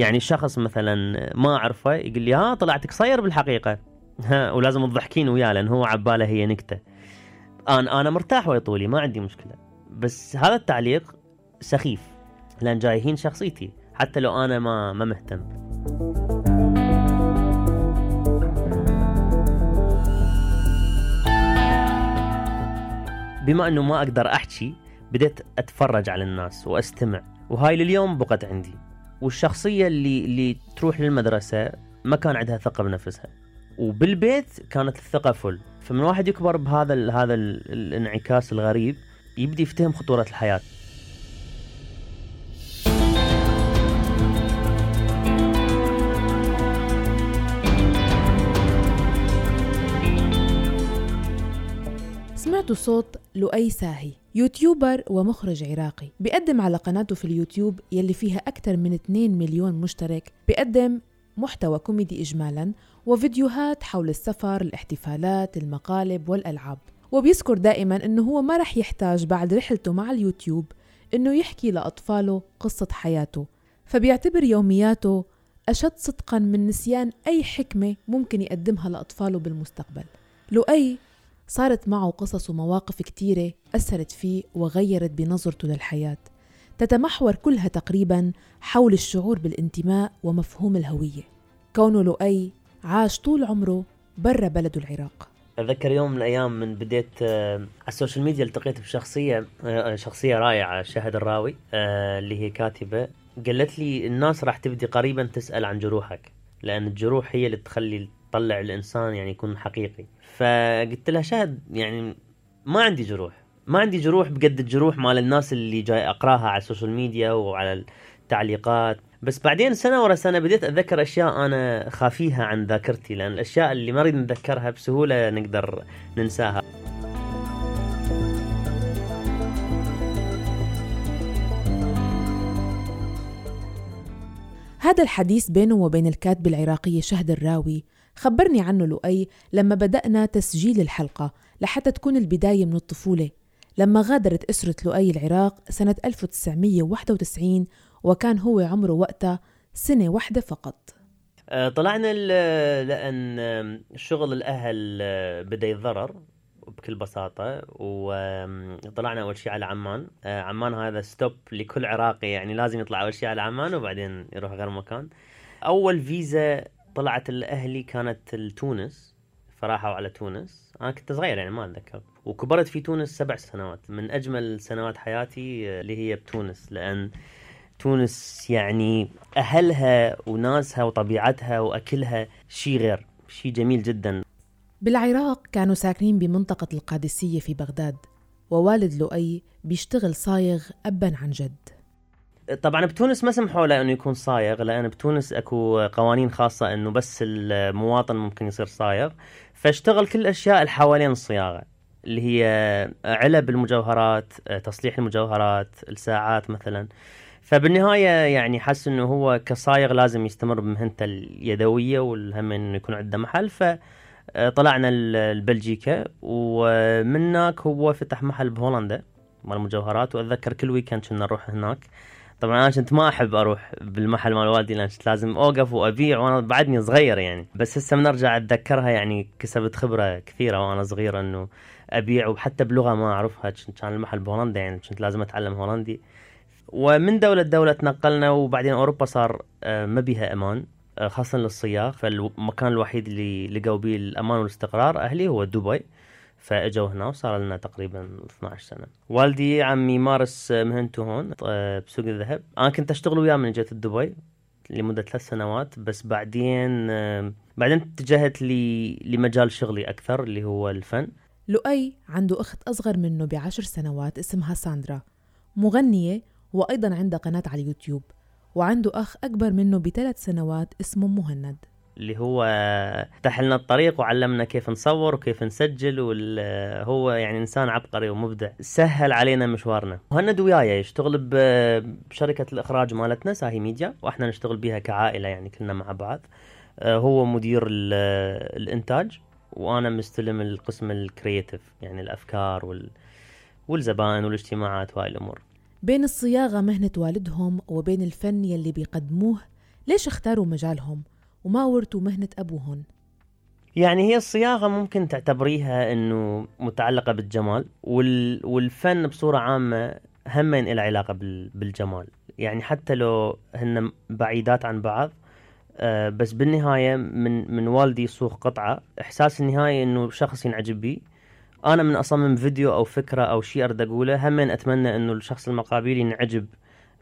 يعني شخص مثلا ما أعرفه يقول لي ها طلعت قصير بالحقيقة. ها ولازم تضحكين وياه لأن هو عباله هي نكتة. أنا أنا مرتاح ويا طولي ما عندي مشكلة. بس هذا التعليق سخيف لأن جايهين شخصيتي حتى لو أنا ما ما مهتم. بما إنه ما أقدر أحكي بديت أتفرج على الناس وأستمع وهاي لليوم بقت عندي. والشخصية اللي اللي تروح للمدرسة ما كان عندها ثقة بنفسها. وبالبيت كانت الثقة فل فمن واحد يكبر بهذا هذا ال الانعكاس الغريب يبدي يفتهم خطورة الحياة. صوت لؤي ساهي يوتيوبر ومخرج عراقي. بيقدم على قناته في اليوتيوب يلي فيها أكثر من 2 مليون مشترك. بيقدم محتوى كوميدي إجمالا وفيديوهات حول السفر الاحتفالات المقالب والألعاب. وبيذكر دائما أنه هو ما رح يحتاج بعد رحلته مع اليوتيوب أنه يحكي لأطفاله قصة حياته. فبيعتبر يومياته أشد صدقا من نسيان أي حكمة ممكن يقدمها لأطفاله بالمستقبل. لؤي صارت معه قصص ومواقف كتيرة أثرت فيه وغيرت بنظرته للحياة. تتمحور كلها تقريبا حول الشعور بالانتماء ومفهوم الهوية. كونه لؤي عاش طول عمره برا بلده العراق. أتذكر يوم من الأيام من بديت آه، على السوشيال ميديا التقيت بشخصية آه، شخصية رائعة شهد الراوي آه، اللي هي كاتبة. قالت لي الناس راح تبدي قريبا تسأل عن جروحك لأن الجروح هي اللي تخلي تطلع الإنسان يعني يكون حقيقي. فقلت لها شهد يعني ما عندي جروح. ما عندي جروح بقد الجروح مال الناس اللي جاي أقراها على السوشيال ميديا وعلى التعليقات. بس بعدين سنة ورا سنة بديت أتذكر أشياء أنا خافيها عن ذاكرتي لأن الأشياء اللي ما نريد نتذكرها بسهولة نقدر ننساها. هذا الحديث بينه وبين الكاتبة العراقية شهد الراوي خبرني عنه لؤي لما بدأنا تسجيل الحلقة لحتى تكون البداية من الطفولة. لما غادرت أسرة لؤي العراق سنة 1991 وكان هو عمره وقتها سنة واحدة فقط. آه، طلعنا لأن شغل الأهل آه، بدأ يتضرر بكل بساطة وطلعنا أول شيء على عمان. آه، عمان هذا ستوب لكل عراقي يعني لازم يطلع أول شيء على عمان وبعدين يروح غير مكان. أول فيزا طلعت لأهلي كانت لتونس فراحوا على تونس. أنا كنت صغير يعني ما أتذكر. وكبرت في تونس سبع سنوات. من أجمل سنوات حياتي اللي هي بتونس. لأن تونس يعني أهلها وناسها وطبيعتها وأكلها شيء غير شيء جميل جدا. بالعراق كانوا ساكنين بمنطقة القادسية في بغداد ووالد لؤي بيشتغل صايغ أبا عن جد. طبعا بتونس ما سمحوا له إنه يكون صايغ لأن بتونس أكو قوانين خاصة إنه بس المواطن ممكن يصير صايغ. فاشتغل كل الأشياء اللي حوالين الصياغة اللي هي علب المجوهرات تصليح المجوهرات الساعات مثلا. فبالنهاية يعني حس إنه هو كصايغ لازم يستمر بمهنته اليدوية والهم إنه يكون عنده محل. فطلعنا لبلجيكا ومن هناك هو فتح محل بهولندا مال المجوهرات. وأتذكر كل ويكند كنا نروح هناك. طبعا أنا كنت ما أحب أروح بالمحل مال والدي لأن كنت لازم أوقف وأبيع وأنا بعدني صغير يعني. بس هسه من أرجع أتذكرها يعني كسبت خبرة كثيرة وأنا صغير إنه أبيع وحتى بلغة ما أعرفها كان المحل بهولندا يعني كنت لازم أتعلم هولندي. ومن دولة لدولة تنقلنا وبعدين أوروبا صار آه، ما بيها أمان آه، خاصة للصياغ. فالمكان الوحيد اللي لقوا به الأمان والاستقرار أهلي هو دبي. فاجوا هنا وصار لنا تقريبا 12 سنة. والدي عم يمارس مهنته هون آه، بسوق الذهب. أنا كنت أشتغل وياه من جيت دبي لمدة ثلاث سنوات بس بعدين بعدين اتجهت لي لمجال شغلي أكثر اللي هو الفن. لؤي عنده أخت أصغر منه بعشر سنوات اسمها ساندرا. مغنية وأيضا عنده قناة على اليوتيوب. وعنده أخ أكبر منه بثلاث سنوات اسمه مهند. اللي هو فتح لنا الطريق وعلمنا كيف نصور وكيف نسجل وهو يعني إنسان عبقري ومبدع. سهل علينا مشوارنا. مهند وياي يشتغل بشركة الإخراج مالتنا ساهي ميديا وإحنا نشتغل بها كعائلة يعني كلنا مع بعض. آه، هو مدير الإنتاج وأنا مستلم القسم ال creative يعني الأفكار وال والزبائن والاجتماعات وهاي الأمور. بين الصياغة مهنة والدهم وبين الفن يلي بيقدموه ليش اختاروا مجالهم؟ وما ورثوا مهنة أبوهن؟ يعني هي الصياغة ممكن تعتبريها إنه متعلقة بالجمال وال... والفن بصورة عامة همين إلى علاقة بال... بالجمال يعني حتى لو هن بعيدات عن بعض آه بس بالنهاية من من والدي يصوغ قطعة إحساس النهاية إنه شخص ينعجب بي أنا من أصمم فيديو أو فكرة أو شيء أريد أقوله همين أتمنى إنه الشخص المقابل ينعجب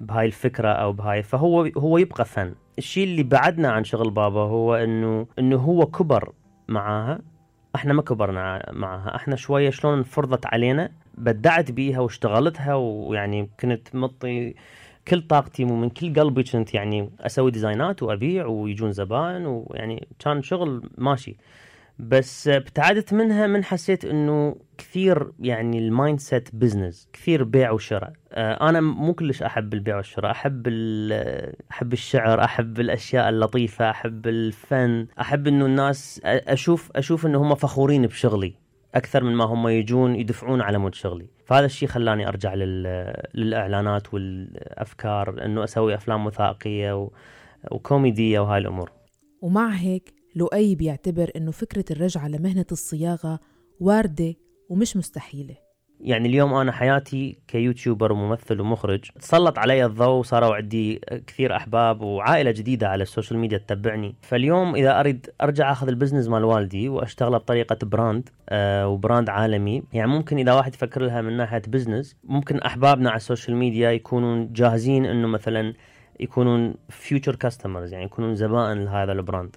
بهاي الفكرة أو بهاي فهو هو يبقى فن. الشيء اللي بعدنا عن شغل بابا هو إنه إنه هو كبر معاها. إحنا ما كبرنا معاها. إحنا شوية شلون فرضت علينا أبدعت بيها واشتغلتها ويعني كنت منطي كل طاقتي ومن كل قلبي كنت يعني أسوي design ات وأبيع ويجون زبائن ويعني كان شغل ماشي. بس ابتعدت منها من حسيت إنه كثير يعني ال mindset business كثير بيع وشراء. آه، أنا مو كلش أحب البيع والشراء أحب أحب الشعر أحب الأشياء اللطيفة أحب الفن أحب إنه الناس أشوف أشوف إنه هم فخورين بشغلي أكثر من ما هم يجون يدفعون على مود شغلي. فهذا الشيء خلاني أرجع للإعلانات والأفكار إنه أسوي أفلام وثائقية و... وكوميدية وهاي الأمور. ومع هيك لؤي بيعتبر إنه فكرة الرجعة لمهنة الصياغة واردة ومش مستحيلة. يعني اليوم أنا حياتي ك YouTuber وممثل ومخرج تسلط علي الضوء وصاروا عندي كثير أحباب وعائلة جديدة على ال social media تتبعني. فاليوم إذا أريد أرجع أخذ ال business مال والدي واشتغله بطريقة brand آه و brand عالمي. يعني ممكن إذا واحد يفكر لها من ناحية business ممكن أحبابنا على ال social media يكونون جاهزين إنه مثلا يكونون future customers يعني يكونون زبائن لهذا ال brand.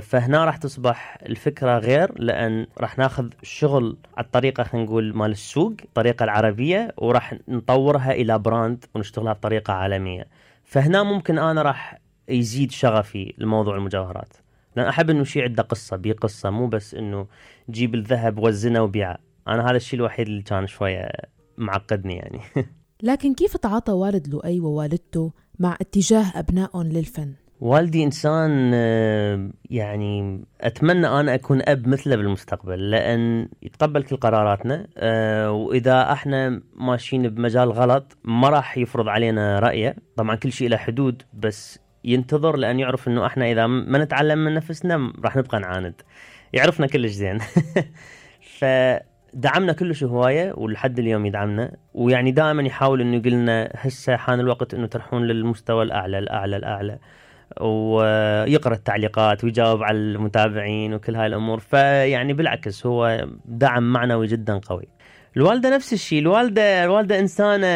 فهنا راح تصبح الفكرة غير لأن راح ناخذ شغل على الطريقة خلينا نقول مال السوق الطريقة العربية وراح نطورها إلى brand ونشتغلها بطريقة عالمية. فهنا ممكن أنا راح يزيد شغفي لموضوع المجوهرات. لأن أحب إنه شيء عنده قصة بي قصة مو بس إنه جيب الذهب وزنه وبيعه أنا هذا الشيء الوحيد اللي كان شوية معقدني يعني. لكن كيف تعاطى والد لؤي ووالدته مع اتجاه أبنائهم للفن؟ والدي إنسان آه، يعني أتمنى أنا أكون أب مثله بالمستقبل لأن يتقبل كل قراراتنا آه، وإذا إحنا ماشيين بمجال غلط ما راح يفرض علينا رأيه. طبعا كل شيء له حدود بس ينتظر لأن يعرف إنه إحنا إذا ما نتعلم من نفسنا راح نبقى نعاند. يعرفنا كلش زين. فدعمنا كلش هواية ولحد اليوم يدعمنا ويعني دائما يحاول إنه يقول لنا هسه حان الوقت إنه تروحون للمستوى الأعلى الأعلى الأعلى. ويقرأ التعليقات ويجاوب على المتابعين وكل هاي الأمور. فيعني بالعكس هو دعم معنوي جدا قوي. الوالدة نفس الشيء. الوالده الوالدة إنسانة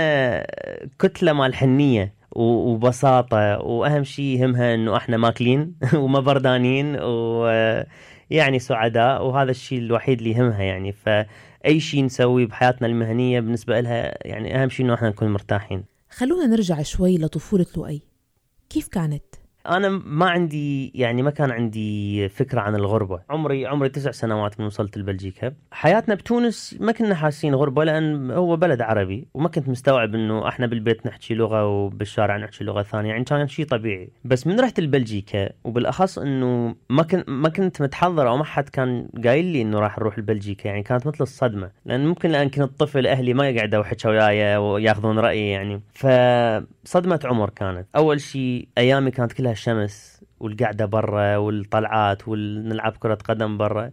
كتلة مال حنية وبساطة. وأهم شيء يهمها إنه إحنا ماكلين وما بردانين ويعني سعداء. وهذا الشيء الوحيد اللي يهمها يعني. فأي شيء نسويه بحياتنا المهنية بالنسبة لها يعني أهم شيء إنه إحنا نكون مرتاحين. خلونا نرجع شوي لطفولة لؤي. كيف كانت؟ أنا ما عندي يعني ما كان عندي فكرة عن الغربة. عمري عمري تسع سنوات من وصلت لبلجيكا حياتنا بتونس ما كنا حاسين غربة لأن هو بلد عربي وما كنت مستوعب إنه إحنا بالبيت نحكي لغة وبالشارع نحكي لغة ثانية. يعني كان شيء طبيعي. بس من رحت لبلجيكا وبالأخص إنه ما كنت ما كنت متحضر أو ما حد كان قايل لي إنه راح نروح لبلجيكا يعني كانت مثل الصدمة. لأن ممكن لأن كنت طفل أهلي ما يقعدوا يحكوا وياي وياخذون رأيي يعني. فصدمة عمر كانت. أول شيء أيامي كانت كلها الشمس والقعدة برا والطلعات ونلعب كرة قدم برا.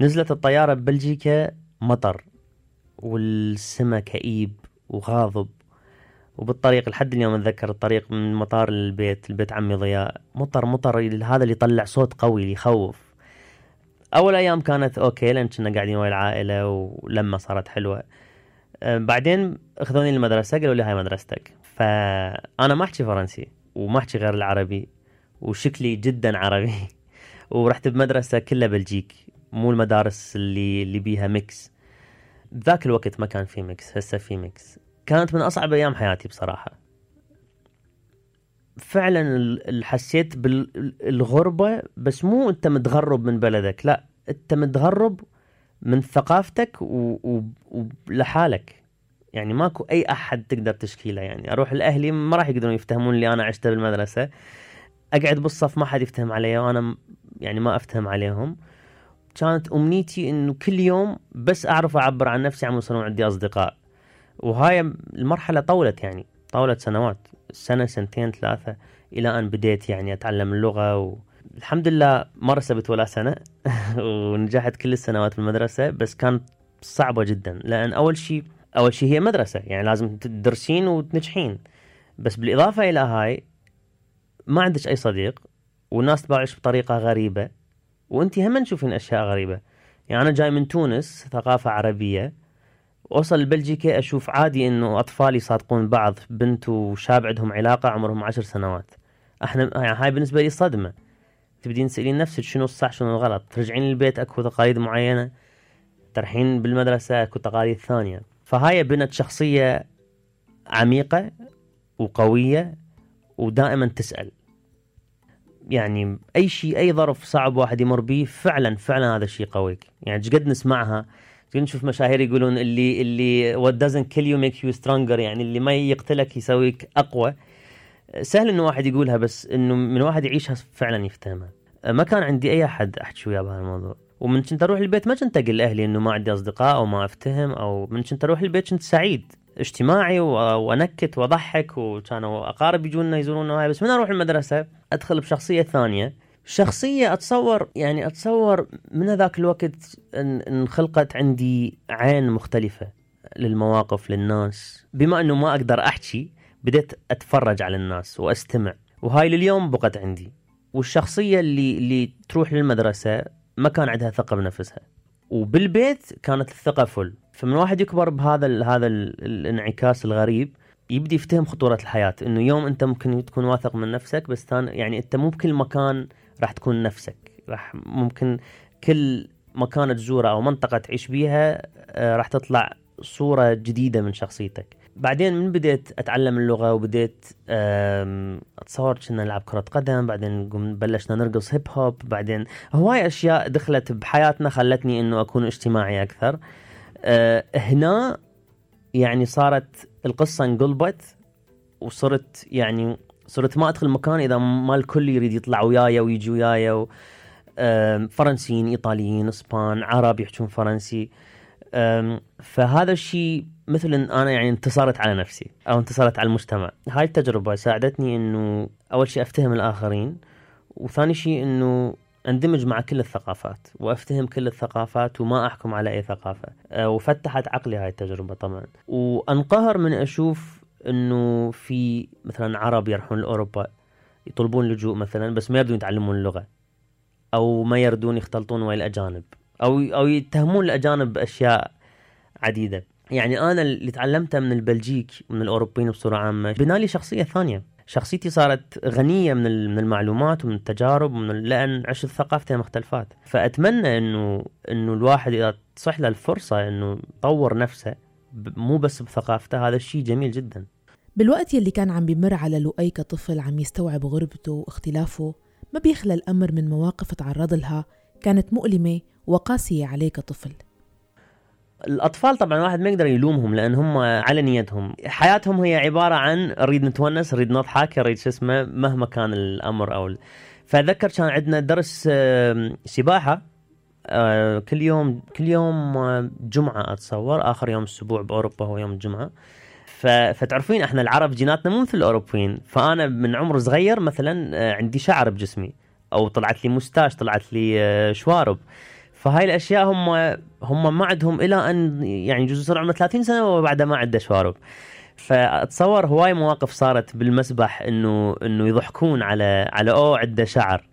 نزلت الطيارة ببلجيكا مطر والسما كئيب وغاضب. وبالطريق لحد اليوم أتذكر الطريق من المطار للبيت البيت عمي ضياء. مطر مطر هذا اللي يطلع صوت قوي اللي يخوف. أول أيام كانت okay لأن كنا قاعدين ويا العائلة ولما صارت حلوة. أه، بعدين أخذوني المدرسة قالوا لي هاي مدرستك. فأنا ما أحكي فرنسي وما أحكي غير العربي. وشكلي جدا عربي. ورحت بمدرسة كلها بلجيك مو المدارس اللي اللي بيها mix. ذاك الوقت ما كان في mix هسه في mix. كانت من أصعب أيام حياتي بصراحة. فعلا حسيت بالغربة بس مو أنت متغرب من بلدك لا أنت متغرب من ثقافتك ولحالك يعني ماكو أي أحد تقدر تشكيله يعني. أروح لأهلي ما راح يقدرون يفتهمون اللي أنا عشته بالمدرسة. أقعد بالصف ما حد يفتهم علي وأنا يعني ما أفتهم عليهم. كانت أمنيتي إنه كل يوم بس أعرف أعبر عن نفسي عم يصيرون عندي أصدقاء. وهاي المرحلة طولت يعني طولت سنوات سنة سنتين ثلاثة إلى أن بديت يعني أتعلم اللغة. و... الحمد لله ما رسبت ولا سنة ونجحت كل السنوات في المدرسة بس كانت صعبة جدا. لأن أول شيء أول شيء هي مدرسة يعني لازم تدرسين وتنجحين. بس بالإضافة إلى هاي ما عندك أي صديق والناس تباعش بطريقة غريبة وأنت هم تشوفين أشياء غريبة. يعني أنا جاي من تونس ثقافة عربية. وصل لبلجيكا أشوف عادي إنه أطفال يصادقون بعض بنت وشاب عندهم علاقة عمرهم عشر سنوات. أحنا يعني هاي بالنسبة لي صدمة. تبدين تسألين نفسك شنو الصح شنو الغلط؟ ترجعين البيت أكو تقاليد معينة؟ ترحين بالمدرسة أكو تقاليد ثانية. فهاي بنت شخصية عميقة وقوية ودائما تسأل. يعني أي شيء أي ظرف صعب واحد يمر به فعلا فعلا هذا الشيء قويك. يعني قد نسمعها؟ نشوف مشاهير يقولون اللي اللي what doesn't kill you make you stronger يعني اللي ما يقتلك يسويك أقوى. سهل إنه واحد يقولها بس إنه من واحد يعيشها فعلا يفتهمها. ما كان عندي أي أحد أحكي وياه بهذا الموضوع. ومن كنت أروح البيت ما كنت أقول لاهلي إنه ما عندي أصدقاء أو ما أفتهم أو من كنت أروح البيت كنت سعيد. اجتماعي وانكت واضحك وكانوا اقارب يجونا يزورونا وهاي بس من أروح المدرسة أدخل بشخصية ثانية. شخصية أتصور يعني أتصور من ذاك الوقت انخلقت عندي عين مختلفة للمواقف للناس. بما أنه ما أقدر أحكي بديت أتفرج على الناس وأستمع. وهاي لليوم بقت عندي. والشخصية اللي اللي تروح للمدرسة ما كان عندها ثقة بنفسها. وبالبيت كانت الثقة فل. فمن واحد يكبر بهذا ال هذا ال الانعكاس الغريب يبدي يفتهم خطورة الحياة. إنه يوم أنت ممكن تكون واثق من نفسك بس يعني أنت مو بكل مكان راح تكون نفسك. راح ممكن كل مكان تزوره أو منطقة تعيش بيها آه، راح تطلع صورة جديدة من شخصيتك. بعدين من بديت أتعلم اللغة وبديت أتصور كنا نلعب كرة قدم بعدين بلشنا نرقص هيب هوب بعدين هواي أشياء دخلت بحياتنا خلتني إنه أكون اجتماعي أكثر. أه هنا يعني صارت القصة انقلبت وصرت يعني صرت ما أدخل مكان إذا ما الكل يريد يطلع وياي ويجي وياي فرنسيين إيطاليين إسبان عرب يحجون فرنسي. فهذا الشيء مثل إن أنا يعني انتصرت على نفسي أو انتصرت على المجتمع. هاي التجربة ساعدتني إنه أول شيء أفتهم الآخرين وثاني شيء إنه أندمج مع كل الثقافات وأفتهم كل الثقافات وما أحكم على أي ثقافة. أه، وفتحت عقلي هاي التجربة طبعا. وأنقهر من أشوف إنه في مثلا عرب يروحون لأوروبا يطلبون لجوء مثلا بس ما يردون يتعلمون اللغة. أو ما يردون يختلطون ويا الأجانب. أو أو يتهمون الأجانب بأشياء عديدة. يعني أنا اللي تعلمته من البلجيك ومن الأوروبيين بصورة عامة. بنالي شخصية ثانية. شخصيتي صارت غنية من من المعلومات ومن التجارب ومن لأن عشت ثقافتين مختلفات. فأتمنى انه إنه الواحد إذا تصح له الفرصة إنه يطور نفسه مو بس بثقافته هذا الشيء جميل جدا. بالوقت يلي كان عم بمر على لؤي كطفل عم يستوعب غربته واختلافه ما بيخلى الأمر من مواقف تعرض لها كانت مؤلمة وقاسية عليه كطفل الأطفال طبعا الواحد ما يقدر يلومهم لأن هم على نيتهم حياتهم هي عبارة عن نريد نتونس نريد نضحك نريد شو اسمه مهما كان الأمر أو. فاتذكر كان عندنا درس سباحة آه، كل يوم كل يوم آه، جمعة أتصور آخر يوم الأسبوع بأوروبا هو يوم الجمعة. فتعرفين إحنا العرب جيناتنا مو مثل الأوروبيين فأنا من عمر صغير مثلا آه، عندي شعر بجسمي أو طلعت لي مستاش طلعت لي شوارب فهاي الأشياء هم هم ما عندهم إلى أن يعني جزء صار عمره 30 سنة وبعدها ما عنده شوارب. فأتصور هواي مواقف صارت بالمسبح انه إنه يضحكون على على أو عنده شعر.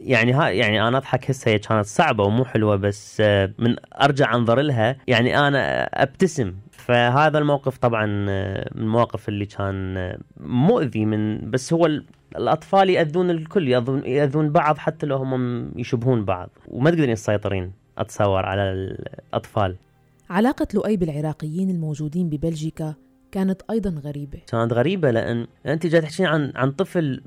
يعني ها يعني أنا أضحك هسه هي كانت صعبة ومو حلوة بس من أرجع أنظر لها يعني أنا أبتسم. فهذا الموقف طبعا من المواقف اللي كان مؤذي من بس هو الأطفال يأذون الكل ياذون بعض حتى لو هم يشبهون بعض. وما تقدرين تسيطرين أتصور على الأطفال. علاقة لؤي بالعراقيين الموجودين ببلجيكا كانت أيضا غريبة. كانت غريبة لأن أنت جاي تحكين عن عن طفل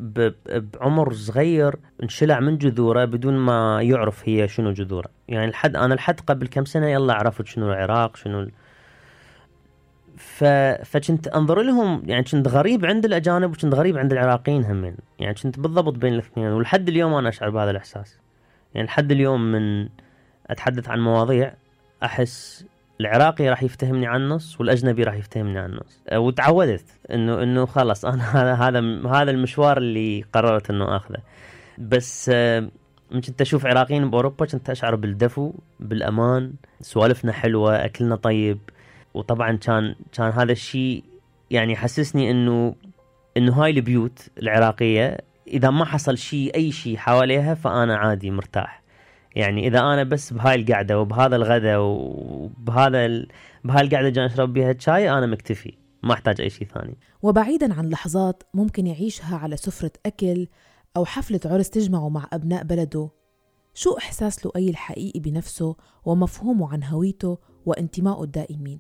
بعمر صغير انشلع من جذوره بدون ما يعرف هي شنو جذوره. يعني الحد أنا الحد قبل كم سنة يلا عرفت شنو العراق شنو ف... فكنت أنظر لهم يعني كنت غريب عند الأجانب وكنت غريب عند العراقيين همين يعني كنت بالضبط بين الاثنين ولحد اليوم أنا أشعر بهذا الإحساس. يعني لحد اليوم من أتحدث عن مواضيع أحس العراقي راح يفتهمني على النص والأجنبي راح يفتهمني على النص. وتعودت إنه إنه خلاص أنا هذا هذا هذا المشوار اللي قررت إنه آخذه. بس أه، من كنت أشوف عراقيين بأوروبا كنت أشعر بالدفو بالأمان. سوالفنا حلوة أكلنا طيب. وطبعا كان كان هذا الشيء يعني يحسسني انه إنه هاي البيوت العراقية إذا ما حصل شيء أي شيء حواليها فأنا عادي مرتاح. يعني إذا أنا بس بهاي القعدة وبهذا الغداء وبهذا ال... بهاي القعدة جاي أشرب بها الشاي أنا مكتفي. ما أحتاج أي شيء ثاني. وبعيدا عن لحظات ممكن يعيشها على سفرة أكل أو حفلة عرس تجمعه مع أبناء بلده. شو إحساس لؤي الحقيقي بنفسه ومفهومه عن هويته وانتمائه الدائمين؟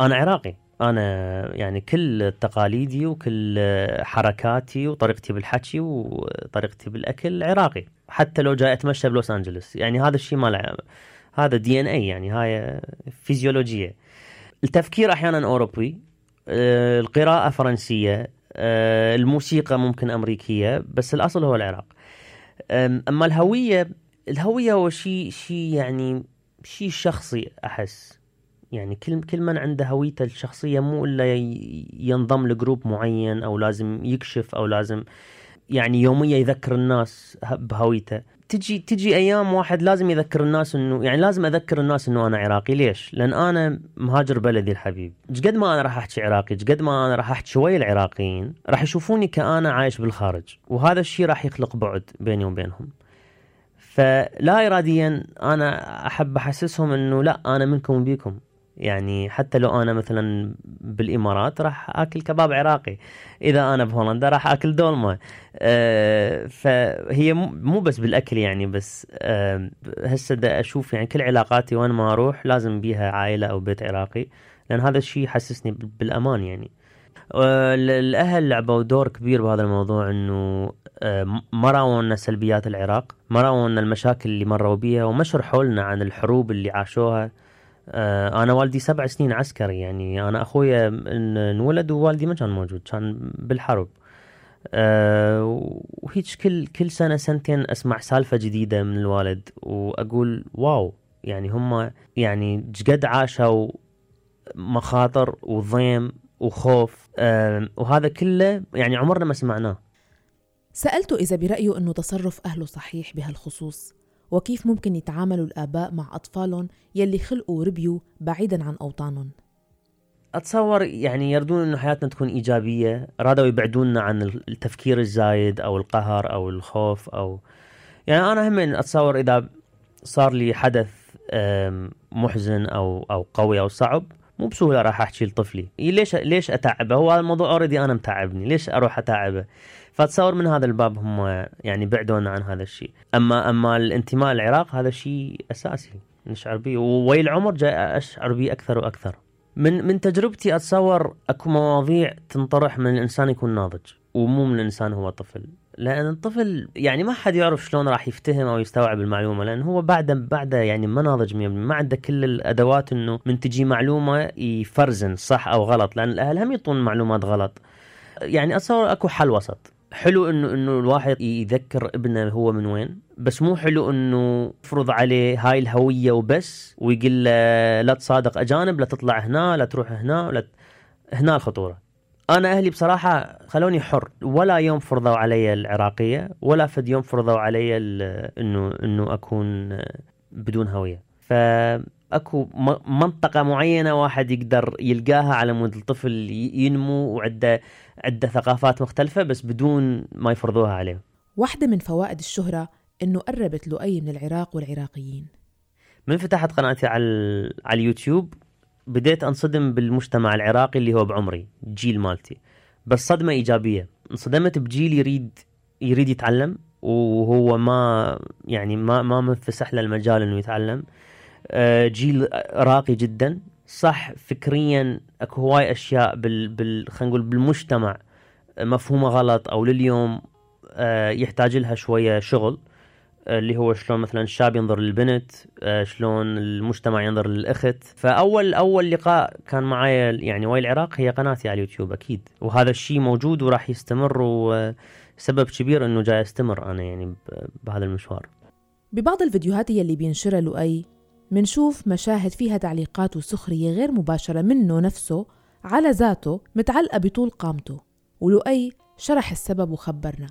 أنا عراقي. أنا يعني كل تقاليدي وكل حركاتي وطريقتي بالحكي وطريقتي بالأكل عراقي. حتى لو جاي أتمشى بلوس أنجلوس. يعني هذا الشيء ما هذا دي إن إي يعني هاي فيزيولوجية. التفكير أحيانا أوروبي آه، القراءة فرنسية آه، الموسيقى ممكن أمريكية بس الأصل هو العراق. أما الهوية الهوية هو شيء شيء يعني شيء شخصي أحس. يعني كل كل من عنده هويته الشخصية مو إلا ينضم لجروب معين أو لازم يكشف أو لازم يعني يوميا يذكر الناس بهويته. تجي تجي أيام واحد لازم يذكر الناس انه يعني لازم أذكر الناس إنه أنا عراقي. ليش؟ لأن أنا مهاجر بلدي الحبيب، قد ما أنا راح أحكي عراقي، قد ما أنا راح أحكي شوي العراقيين، راح يشوفوني كأنا عايش بالخارج، وهذا الشيء راح يخلق بعد بيني وبينهم. فلا اراديا أنا أحب أحسسهم إنه لا أنا منكم وبيكم، يعني حتى لو أنا مثلا بالإمارات راح آكل كباب عراقي. إذا أنا بهولندا راح آكل دولمه أه فهي مو بس بالأكل يعني بس أه هسه أشوف يعني كل علاقاتي وين ما أروح لازم بيها عائلة أو بيت عراقي لأن هذا الشيء يحسسني بالأمان يعني. الأهل لعبوا دور كبير بهذا الموضوع إنه آه، ما راونا سلبيات العراق ما راونا المشاكل اللي مروا بيها وما شرحوا لنا عن الحروب اللي عاشوها. آه، أنا والدي سبع سنين عسكري يعني أنا أخويا انولد ووالدي ما كان موجود كان بالحرب. أه وهيك كل كل سنة سنتين أسمع سالفة جديدة من الوالد وأقول واو يعني هم يعني جقد عاشوا مخاطر وضيم وخوف. أه وهذا كله يعني عمرنا ما سمعناه. سألته إذا برأيه أنه تصرف أهله صحيح بهالخصوص. وكيف ممكن يتعاملوا الآباء مع أطفالهم يلي خلقوا وربيوا بعيدا عن أوطانهم؟ أتصور يعني يردون إنه حياتنا تكون إيجابية رادوا يبعدونا عن التفكير الزايد أو القهر أو الخوف أو يعني أنا هم أتصور إذا صار لي حدث محزن أو أو قوي أو صعب مو بسهولة راح أحكي لطفلي. ليش ليش أتعبه؟ هو الموضوع اوريدي أنا متعبني. ليش أروح أتعبه؟ فاتصور من هذا الباب هم يعني بعدونا عن هذا الشيء. أما أما الانتماء للعراق هذا شيء أساسي نشعر به. ووي العمر جاي أشعر به أكثر وأكثر. من من تجربتي أتصور أكو مواضيع تنطرح من الإنسان يكون ناضج ومو من الإنسان هو طفل. لأن الطفل يعني ما حد يعرف شلون راح يفتهم أو يستوعب المعلومة لأن هو بعده بعده يعني ما ناضج ما عنده كل الأدوات إنه من تجي معلومة يفرزن صح أو غلط لأن الأهل هم يعطون معلومات غلط. يعني أتصور أكو حل وسط. حلو انه إنه الواحد يذكر ابنه هو من وين بس مو حلو إنه يفرض عليه هاي الهوية وبس ويقول له لا تصادق أجانب لا تطلع هنا لا تروح هنا ولا هنا الخطورة. أنا أهلي بصراحة خلوني حر ولا يوم فرضوا علي العراقية ولا فد يوم فرضوا علي انه إنه أكون بدون هوية. فأكو منطقة معينة واحد يقدر يلقاها على مود الطفل ينمو وعنده عنده ثقافات مختلفة بس بدون ما يفرضوها عليه واحدة من فوائد الشهرة إنه قربت لؤي من العراق والعراقيين. من فتحت قناتي على على اليوتيوب بديت أنصدم بالمجتمع العراقي اللي هو بعمري جيل مالتي. بس صدمة إيجابية. انصدمت بجيل يريد يريد يتعلم وهو ما يعني ما ما منفسح له المجال إنه يتعلم. آه، جيل راقي جدا. صح فكريا أكو هواي أشياء بال, بال... خلينا نقول بالمجتمع مفهومة غلط أو لليوم آه، يحتاج لها شوية شغل اللي هو شلون مثلا الشاب ينظر للبنت آه، شلون المجتمع ينظر للأخت. فأول أول لقاء كان معي يعني ويا العراق هي قناتي على اليوتيوب أكيد. وهذا الشيء موجود وراح يستمر وسبب كبير إنه جاي أستمر أنا يعني بهذا المشوار. ببعض الفيديوهات يلي بينشرها لؤي منشوف مشاهد فيها تعليقات وسخرية غير مباشرة منه نفسه على ذاته متعلقة بطول قامته ولؤي شرح السبب وخبرنا.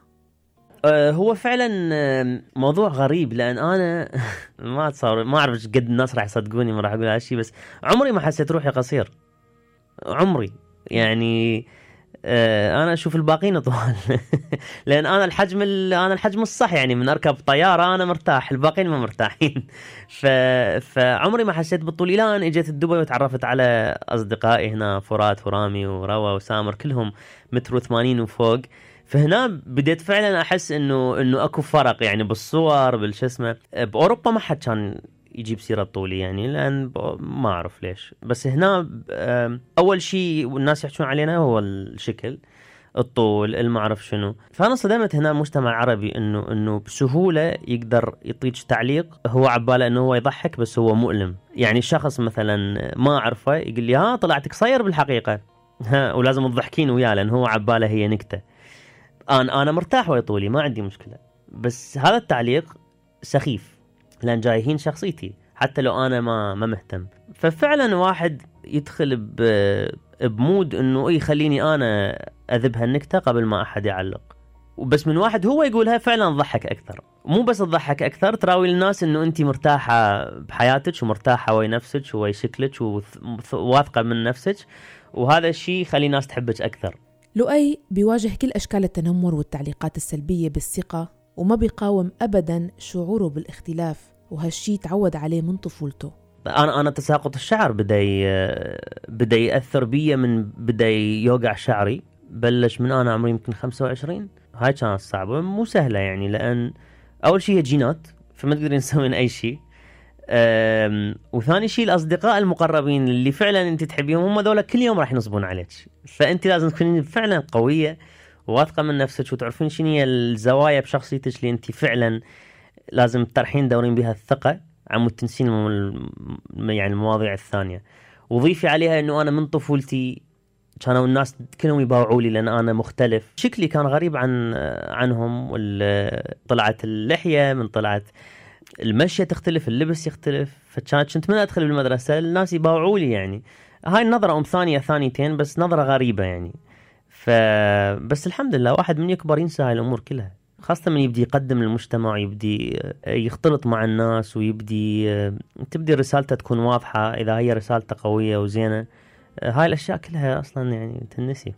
أه هو فعلا آه، موضوع غريب لأن أنا ما اتصور ما أعرف قد الناس راح يصدقوني ما راح أقول هالشيء بس عمري ما حسيت روحي قصير. عمري. يعني آه، أنا أشوف الباقيين طوال لأن أنا الحجم أنا الحجم الصح يعني من أركب طيارة أنا مرتاح الباقيين ما مرتاحين. ف... فعمري ما حسيت بالطول. إلى أن إجيت دبي وتعرفت على أصدقائي هنا فرات ورامي وروى وسامر كلهم متر 80 وفوق. فهنا بديت فعلا أحس انه إنه أكو فرق يعني بالصور بالشو اسمه بأوروبا ما حد كان يجيب سيرة طولي يعني لأن ما أعرف ليش. بس هنا أول شيء الناس يحكون علينا هو الشكل الطول الما أعرف شنو. فأنا صدمت هنا المجتمع العربي إنه إنه بسهولة يقدر يعطيك تعليق. هو عبالة إنه هو يضحك بس هو مؤلم. يعني شخص مثلا ما أعرفه يقول لي ها طلعت قصير بالحقيقة. ها ولازم تضحكين وياه لأن هو عبالة هي نكتة. أنا أنا مرتاح ويا طولي ما عندي مشكلة. بس هذا التعليق سخيف. لأن جايهين شخصيتي حتى لو أنا ما ما مهتم. ففعلا واحد يدخل بمود إنه إي خليني أنا اذب هالنكته قبل ما أحد يعلق. وبس من واحد هو يقولها فعلا تضحك أكثر. مو بس تضحك أكثر تراوي للناس إنه انت مرتاحة بحياتك ومرتاحة ويا نفسك ويا شكلك وواثقه من نفسك. وهذا الشيء يخلي الناس تحبك أكثر. لؤي بيواجه كل أشكال التنمر والتعليقات السلبية بالثقة وما بيقاوم ابدا شعوره بالإختلاف. وهالشي تعود عليه من طفولته. أنا أنا تساقط الشعر بدأ بدأ يأثر بي من بدأ يوقع شعري. بلش من أنا عمري يمكن 25 هاي كانت صعبة مو سهلة يعني لأن أول شيء هي جينات فما تقدرين تسوين أي شيء وثاني شيء الأصدقاء المقربين اللي فعلا أنت تحبيهم هم ذولا كل يوم راح ينصبون عليك. فأنت لازم تكونين فعلا قوية واثقة من نفسك وتعرفين شنو هي الزوايا بشخصيتك اللي أنت فعلا لازم تطرحين دورين بها الثقة عم تنسين يعني المواضيع الثانية. وضيفي عليها إنه أنا من طفولتي كانوا الناس كلهم يباوعوا لي لأن أنا مختلف. شكلي كان غريب عن عنهم طلعت اللحية من طلعت المشية تختلف اللبس يختلف. فكانت كنت من أدخل بالمدرسة الناس يباوعوا لي يعني. هاي النظرة أم ثانية ثانيتين بس نظرة غريبة يعني. فبس الحمد لله واحد من يكبر ينسى هاي الأمور كلها. خاصة من يبدي يقدم للمجتمع يبدي آه، يختلط مع الناس ويبدي آه، تبدي رسالته تكون واضحة. إذا هي رسالته قوية وزينة آه، هاي الأشياء كلها أصلا يعني تنسي.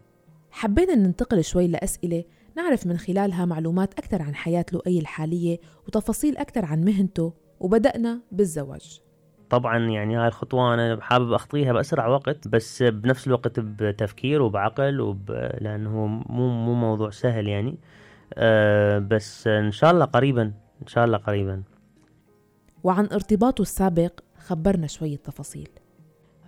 حبينا ننتقل شوي لأسئلة نعرف من خلالها معلومات أكثر عن حياة لؤي الحالية وتفاصيل أكثر عن مهنته وبدأنا بالزواج. طبعا يعني هاي الخطوة أنا حابب أخطيها بأسرع وقت بس بنفس الوقت بتفكير وبعقل وب... لأنه مو مو موضوع سهل يعني. أه بس إن شاء الله قريبا إن شاء الله قريبا. وعن ارتباطه السابق خبرنا شوية تفاصيل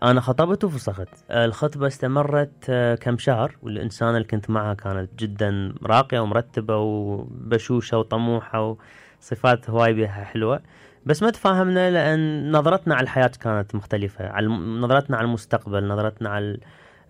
أنا خطبت وفسخت. الخطبة استمرت آه، كم شهر والإنسانة اللي كنت معها كانت جدا راقية ومرتبة وبشوشة وطموحة وصفات هواي بها حلوة. بس ما تفاهمنا لأن نظرتنا على الحياة كانت مختلفة على نظرتنا على المستقبل نظرتنا على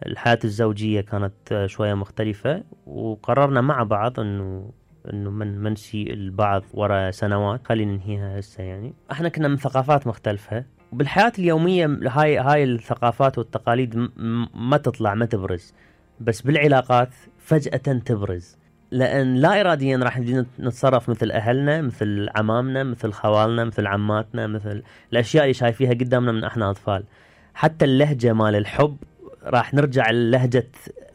الحياة الزوجية كانت شوية مختلفة وقررنا مع بعض إنه إنه من منسي البعض ورا سنوات. خلينا ننهيها هسه يعني. إحنا كنا من ثقافات مختلفة. بالحياة اليومية هاي هاي الثقافات والتقاليد ما تطلع ما تبرز. بس بالعلاقات فجأة تبرز. لأن لا إراديا راح نتصرف مثل أهلنا مثل عمامنا مثل خوالنا مثل عماتنا مثل الأشياء اللي شايفيها قدامنا من إحنا أطفال. حتى اللهجة مال الحب راح نرجع للهجة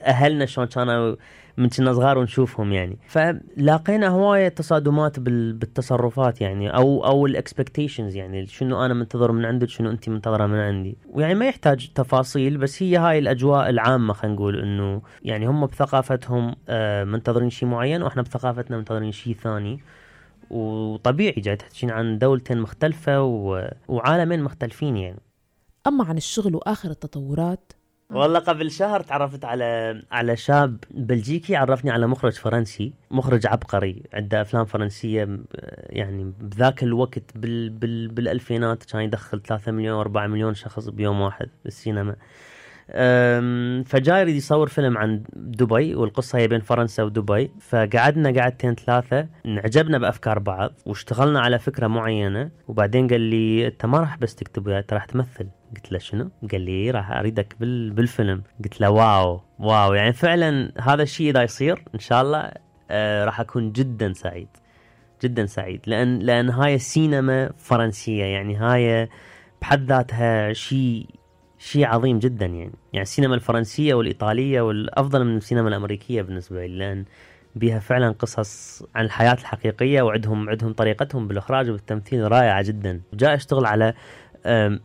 أهلنا شلون كانوا من كنا صغار ونشوفهم يعني. فلاقينا هواية تصادمات بالتصرفات يعني أو أو ال expectations يعني شنو أنا منتظر من عندك شنو أنت منتظرة من عندي. ويعني ما يحتاج تفاصيل بس هي هاي الأجواء العامة خلينا نقول إنه يعني هم بثقافتهم آه، منتظرين شيء معين وإحنا بثقافتنا منتظرين شيء ثاني. وطبيعي جاي تحكين عن دولتين مختلفة وعالمين مختلفين يعني. أما عن الشغل وآخر التطورات والله قبل شهر تعرفت على على شاب بلجيكي عرفني على مخرج فرنسي مخرج عبقري عنده أفلام فرنسية يعني بذاك الوقت بال بال بالألفينات كان يدخل 3 مليون 4 مليون شخص بيوم واحد بالسينما. فجاي يريد يصور فيلم عن دبي والقصة هي بين فرنسا ودبي. فقعدنا قعدتين ثلاثة انعجبنا بأفكار بعض واشتغلنا على فكرة معينة وبعدين قال لي أنت ما راح بس تكتب وياي، أنت راح تمثل. قلت له شنو؟ قال لي راح أريدك بال... بالفيلم. قلت له واو واو. يعني فعلا هذا الشيء إذا يصير إن شاء الله آه راح أكون جدا سعيد. جدا سعيد. لأن لأن هاي السينما فرنسية يعني هاي بحد ذاتها شيء شيء عظيم جدا يعني. يعني السينما الفرنسية والإيطالية والأفضل من السينما الأمريكية بالنسبة لي لأن بيها فعلا قصص عن الحياة الحقيقية وعندهم عندهم طريقتهم بالإخراج والتمثيل رائعة جدا. جاء أشتغل على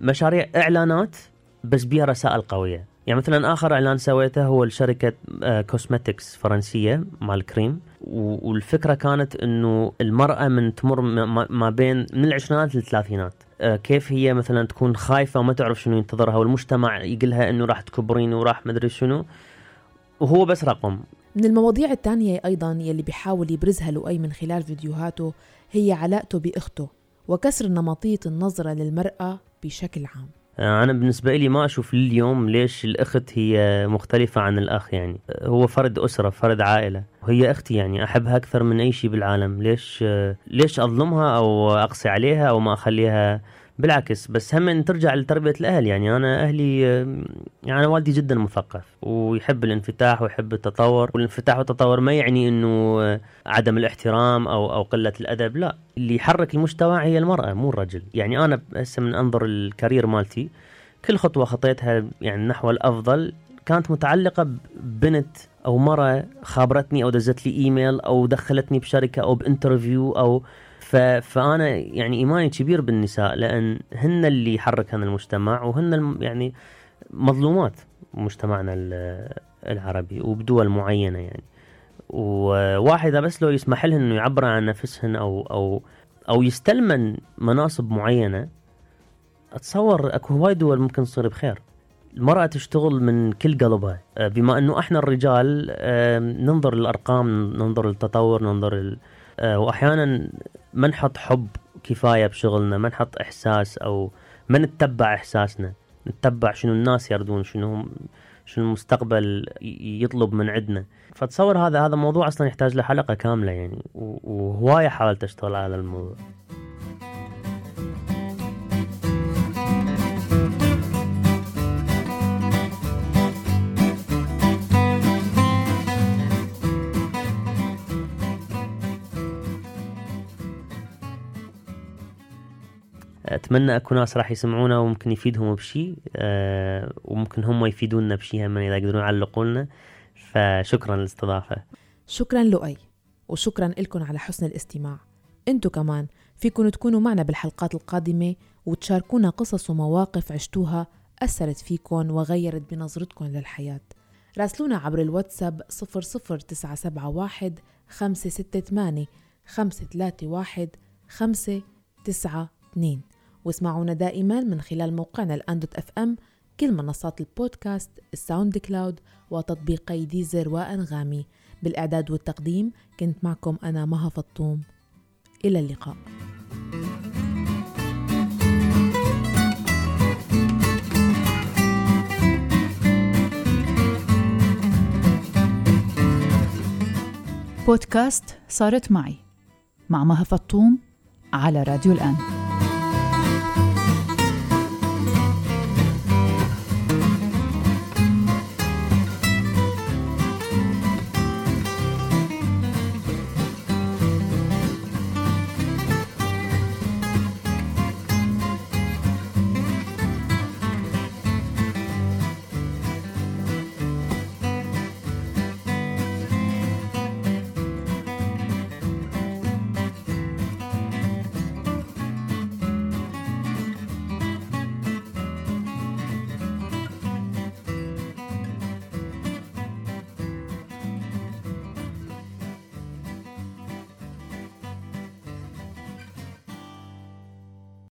مشاريع إعلانات بس بيها رسائل قوية. يعني مثلا آخر إعلان سويته هو لشركة كوسمتكس فرنسية مال كريم. و- والفكرة كانت أنه المرأة من تمر ما- ما ما بين من العشرينات للثلاثينات. آه، كيف هي مثلا تكون خايفة وما تعرف شنو ينتظرها والمجتمع يقولها أنه راح تكبرين وراح مدري شنو. وهو بس رقم. من المواضيع التانية أيضا يلي بيحاول يبرزها لؤي من خلال فيديوهاته هي علاقته بأخته وكسر نمطية النظرة للمرأة بشكل عام. آه، أنا بالنسبة لي ما أشوف لليوم ليش الأخت هي مختلفة عن الأخ يعني. آه، هو فرد أسرة فرد عائلة. وهي أختي يعني أحبها أكثر من أي شيء بالعالم. ليش آه، ليش أظلمها أو أقسي عليها أو ما أخليها بالعكس بس هم ترجع لتربية الأهل يعني أنا أهلي آه، يعني أنا والدي جدا مثقف ويحب الانفتاح ويحب التطور والانفتاح والتطور ما يعني إنه آه، عدم الاحترام أو أو قلة الأدب لا اللي يحرك المجتمع هي المرأة مو الرجل. يعني أنا هسه من أنظر الكارير مالتي كل خطوة خطيتها يعني نحو الأفضل كانت متعلقة ببنت أو مرة خابرتني أو دزت لي إيميل أو دخلتني بشركة أو ب interview أو ف... فأنا يعني إيماني كبير بالنساء لأن هن اللي يحركن المجتمع وهن الم... يعني مظلومات مجتمعنا ال- العربي وبدول معينة يعني. وواحد بس لو يسمح لهن إنه يعبر عن نفسهن أو أو أو يستلمن مناصب معينة أتصور أكو هواي دول ممكن تصير بخير. المرأة تشتغل من كل قلبها. بما إنه إحنا الرجال ننظر للأرقام ننظر للتطور ننظر ال... آه، واحيانا ما نحط حب كفاية بشغلنا ما نحط إحساس أو ما نتبع إحساسنا. نتبع شنو الناس يردون شنو شنو المستقبل يطلب من عندنا. فتصور هذا هذا موضوع أصلا يحتاج له حلقة كاملة يعني و- وهواية حاولت أشتغل على هذا الموضوع. أتمنى اكو ناس راح يسمعونا وممكن يفيدهم بشيء أه وممكن هم يفيدونا بشيء هم إذا يقدرون يعلقوا لنا. فشكرا للاستضافة. شكرا لؤي وشكرا لكم على حسن الاستماع. أنتو كمان فيكن تكونوا معنا بالحلقات القادمة وتشاركونا قصص ومواقف عشتوها أثرت فيكن وغيرت بنظرتكم للحياة. راسلونا عبر الواتساب 00971 568 531 592 واسمعونا دائما من خلال موقعنا الأن dot FM كل منصات ال podcast ال SoundCloud وتطبيقي Deezer وأنغامي. بالإعداد والتقديم كنت معكم أنا مها فطوم. إلى اللقاء. بودكاست صارت معي مع مها فطوم على راديو الآن.